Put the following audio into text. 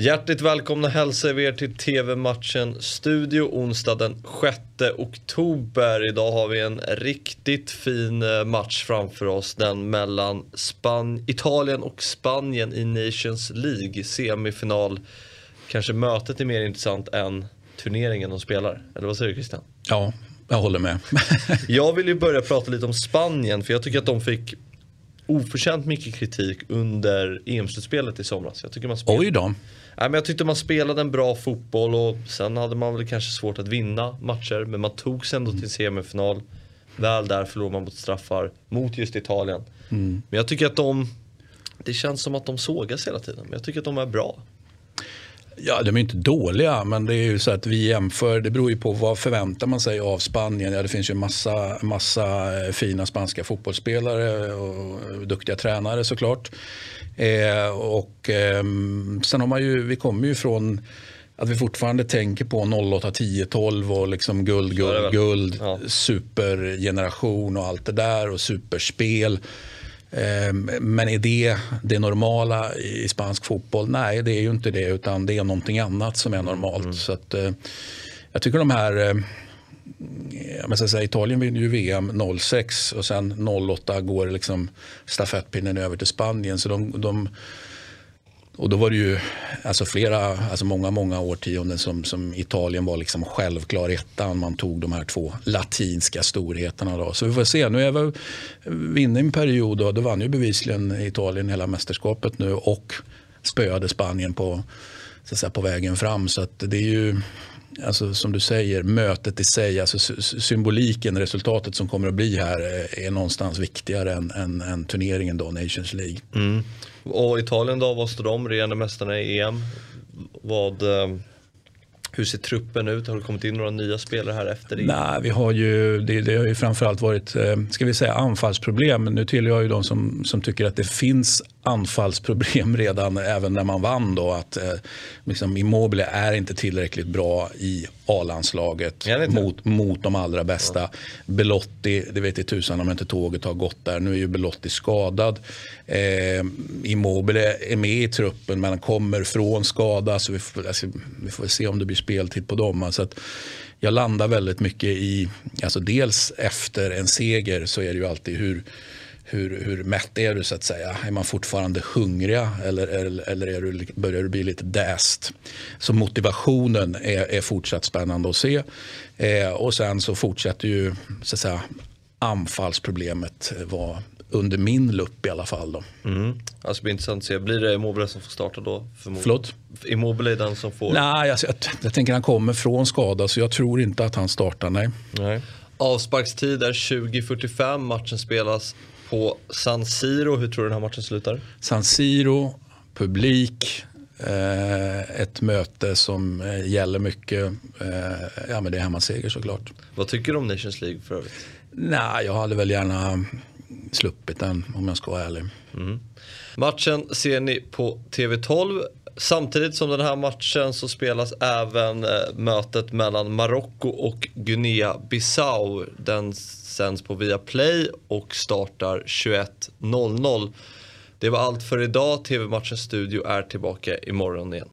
Hjärtligt välkomna hälsar vi er till TV-matchen Studio onsdag den 6 oktober. Idag har vi en riktigt fin eh, match framför oss. Den mellan Span Italien och Spanien i Nations League semifinal. Kanske mötet är mer intressant än turneringen de spelar. Eller vad säger du Christian? Ja, jag håller med. jag vill ju börja prata lite om Spanien för jag tycker att de fick oförtjänt mycket kritik under EM-slutspelet i somras. Jag tycker man spelade... Oj då. Nej, men jag tyckte man spelade en bra fotboll och sen hade man väl kanske svårt att vinna matcher. Men man tog sig ändå till semifinal. Väl där förlorade man mot straffar mot just Italien. Mm. Men jag tycker att de, det känns som att de sågas hela tiden. Men jag tycker att de är bra. Ja, de är inte dåliga, men det är ju så att vi jämför. Det beror ju på vad förväntar man sig av Spanien. Ja, det finns ju massa, massa eh, fina spanska fotbollsspelare och duktiga tränare såklart. Eh, och eh, sen har man ju, vi kommer ju från att vi fortfarande tänker på 08, 10, 12 och liksom guld, guld, guld, ja. supergeneration och allt det där och superspel. Ehm, men är det det normala i spansk fotboll? Nej, det är ju inte det utan det är någonting annat som är normalt. Mm. Så att, eh, jag tycker de här eh, jag ska säga, Italien vinner ju VM 06 och sen 08 går liksom stafettpinnen över till Spanien. Så de, de och då var det ju alltså flera, alltså många, många årtionden som, som Italien var liksom självklar etta. Man tog de här två latinska storheterna. Då. Så vi får se. Nu är vi inne i en period då, då vann ju bevisligen Italien hela mästerskapet nu och spöade Spanien på, så att säga, på vägen fram. Så att det är ju alltså, som du säger, mötet i sig, alltså symboliken, resultatet som kommer att bli här eh, är någonstans viktigare än, än, än turneringen då, Nations League. Mm. Och Italien då, vad står de? Regerande mästarna i EM. Vad, eh, hur ser truppen ut? Har det kommit in några nya spelare här efter det? Nej, vi har ju, det, det har ju framförallt varit eh, ska vi säga, anfallsproblem. Nu tillhör jag ju de som, som tycker att det finns anfallsproblem redan även när man vann. Då, att eh, liksom Immobile är inte tillräckligt bra i A-landslaget mot, mot de allra bästa. Ja. Belotti, det vet i tusan om inte tåget har gått där. Nu är ju Belotti skadad. Eh, Immobile är med i truppen men kommer från skada så vi får, alltså, vi får se om det blir speltid på dem. Alltså att, jag landar väldigt mycket i, alltså dels efter en seger så är det ju alltid hur hur, hur mätt är du så att säga? Är man fortfarande hungriga eller, eller, eller är du, börjar du bli lite däst? Så motivationen är, är fortsatt spännande att se. Eh, och sen så fortsätter ju så att säga, anfallsproblemet vara under min lupp i alla fall. Då. Mm. Alltså det blir intressant att se, blir det Immobile som får starta då? Förlåt? Immobile är den som får? Nej, alltså, jag, jag tänker han kommer från skada så jag tror inte att han startar, nej. nej. Avsparkstid är 20.45, matchen spelas på San Siro. Hur tror du den här matchen slutar? San Siro, publik, eh, ett möte som eh, gäller mycket. Eh, ja, men det är hemmaseger såklart. Vad tycker du om Nations League för övrigt? Nej, jag hade väl gärna sluppit den om jag ska vara ärlig. Mm. Matchen ser ni på TV12. Samtidigt som den här matchen så spelas även eh, mötet mellan Marocko och Guinea-Bissau. Den sänds på Viaplay och startar 21.00. Det var allt för idag. TV-matchens studio är tillbaka imorgon igen.